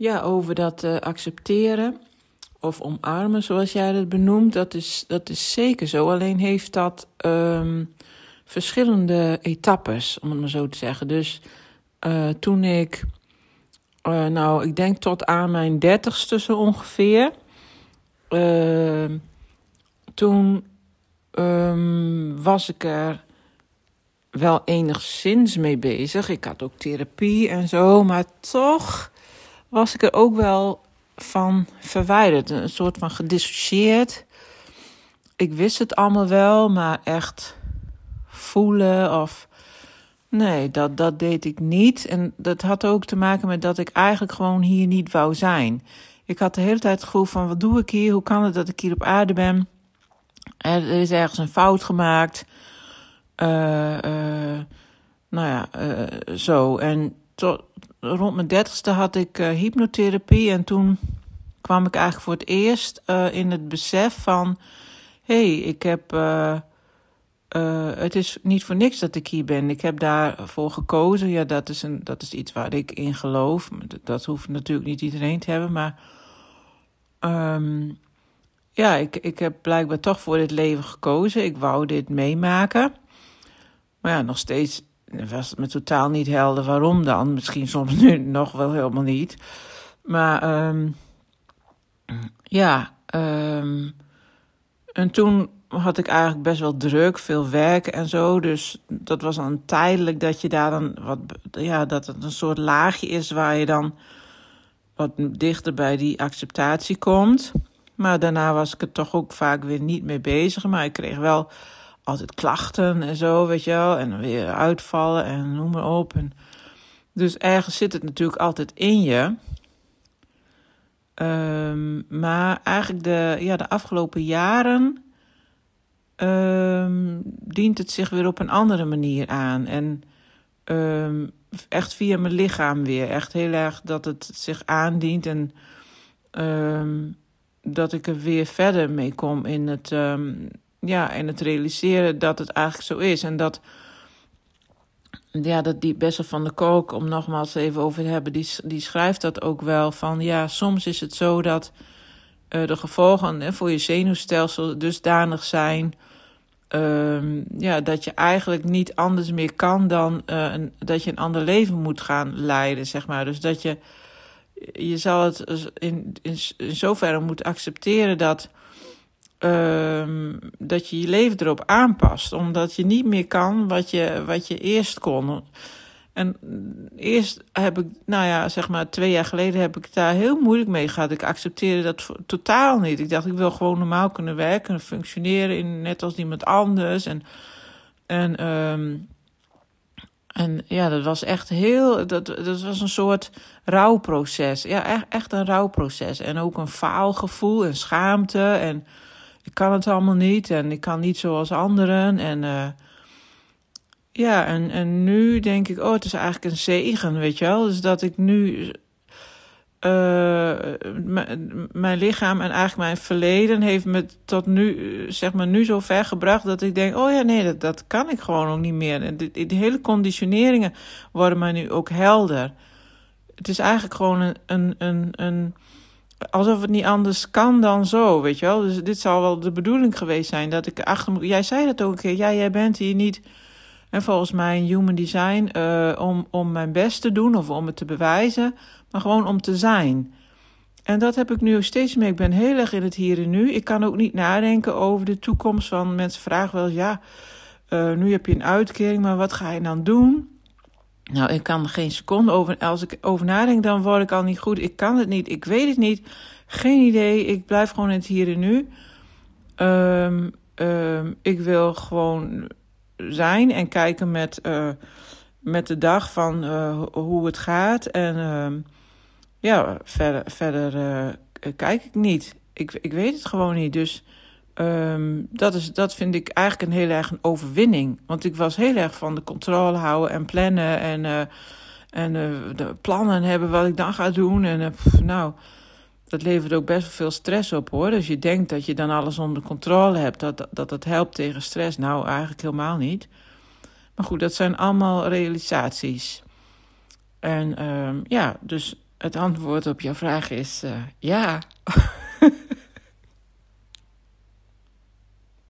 Ja, over dat uh, accepteren of omarmen, zoals jij dat benoemt, dat is, dat is zeker zo. Alleen heeft dat um, verschillende etappes, om het maar zo te zeggen. Dus uh, toen ik, uh, nou, ik denk tot aan mijn dertigste zo ongeveer, toen um, was ik er wel enigszins mee bezig. Ik had ook therapie en zo, maar toch was ik er ook wel van verwijderd. Een soort van gedissocieerd. Ik wist het allemaal wel, maar echt voelen of. Nee, dat, dat deed ik niet. En dat had ook te maken met dat ik eigenlijk gewoon hier niet wou zijn. Ik had de hele tijd het gevoel van: wat doe ik hier? Hoe kan het dat ik hier op aarde ben? Er is ergens een fout gemaakt. Uh, nou ja, uh, zo. En rond mijn dertigste had ik hypnotherapie. En toen kwam ik eigenlijk voor het eerst in het besef van... hé, hey, ik heb... het is niet voor niks dat ik hier ben. Ik heb daarvoor gekozen. Ja, dat is, een, dat is iets waar ik in geloof. Dat hoeft natuurlijk niet iedereen te hebben, maar... Um, ja, ik, ik heb blijkbaar toch voor dit leven gekozen. Ik wou dit meemaken. Maar ja, nog steeds was me totaal niet helder waarom dan. Misschien soms nu nog wel helemaal niet. Maar um, ja, um, en toen had ik eigenlijk best wel druk, veel werk en zo. Dus dat was dan tijdelijk dat je daar dan wat, ja, dat het een soort laagje is waar je dan wat dichter bij die acceptatie komt. Maar daarna was ik er toch ook vaak weer niet mee bezig. Maar ik kreeg wel altijd klachten en zo, weet je wel. En weer uitvallen en noem maar op. En dus ergens zit het natuurlijk altijd in je. Um, maar eigenlijk de, ja, de afgelopen jaren um, dient het zich weer op een andere manier aan. En um, echt via mijn lichaam weer. Echt heel erg dat het zich aandient. En dat ik er weer verder mee kom in het, ja, in het realiseren dat het eigenlijk zo is. En dat, ja, dat die Bessel van de Kook, om nogmaals even over te hebben, die, die schrijft dat ook wel van, ja, soms is het zo dat uh, de gevolgen voor je zenuwstelsel dusdanig zijn. Um, ja, dat je eigenlijk niet anders meer kan dan een, dat je een ander leven moet gaan leiden, zeg maar. Dus dat je je zal het in, in, in zoverre moeten accepteren dat, uh, dat je je leven erop aanpast. Omdat je niet meer kan wat je, wat je eerst kon. En eerst heb ik, nou ja, zeg maar twee jaar geleden heb ik daar heel moeilijk mee gehad. Ik accepteerde dat totaal niet. Ik dacht, ik wil gewoon normaal kunnen werken en functioneren, in, net als iemand anders. En, en um, en ja, dat was echt heel. Dat, dat was een soort rouwproces. Ja, echt, echt een rouwproces. En ook een faalgevoel en schaamte. En ik kan het allemaal niet. En ik kan niet zoals anderen. En uh, ja, en, en nu denk ik, oh, het is eigenlijk een zegen, weet je wel. Dus dat ik nu uh, mijn lichaam en eigenlijk mijn verleden heeft me tot nu, zeg maar, nu zo ver gebracht dat ik denk: oh ja, nee, dat, dat kan ik gewoon ook niet meer. En de, de hele conditioneringen worden mij nu ook helder. Het is eigenlijk gewoon een, een, een, een. Alsof het niet anders kan dan zo, weet je wel. Dus dit zal wel de bedoeling geweest zijn dat ik achter. Jij zei dat ook een keer. Ja, jij bent hier niet. En volgens mij een human design uh, om, om mijn best te doen of om het te bewijzen maar gewoon om te zijn. En dat heb ik nu steeds meer. Ik ben heel erg in het hier en nu. Ik kan ook niet nadenken over de toekomst. Van mensen vragen wel, ja, uh, nu heb je een uitkering, maar wat ga je dan doen? Nou, ik kan er geen seconde over. Als ik over nadenk, dan word ik al niet goed. Ik kan het niet. Ik weet het niet. Geen idee. Ik blijf gewoon in het hier en nu. Um, um, ik wil gewoon zijn en kijken met, uh, met de dag van uh, hoe het gaat. En uh, ja, verder, verder uh, kijk ik niet. Ik, ik weet het gewoon niet. Dus um, dat, is, dat vind ik eigenlijk een heel erg een overwinning. Want ik was heel erg van de controle houden en plannen en, uh, en uh, de plannen hebben wat ik dan ga doen. En pff, nou, dat levert ook best wel veel stress op hoor. Dus je denkt dat je dan alles onder controle hebt, dat dat, dat helpt tegen stress. Nou, eigenlijk helemaal niet. Maar goed, dat zijn allemaal realisaties. En um, ja, dus het antwoord op jouw vraag is ja.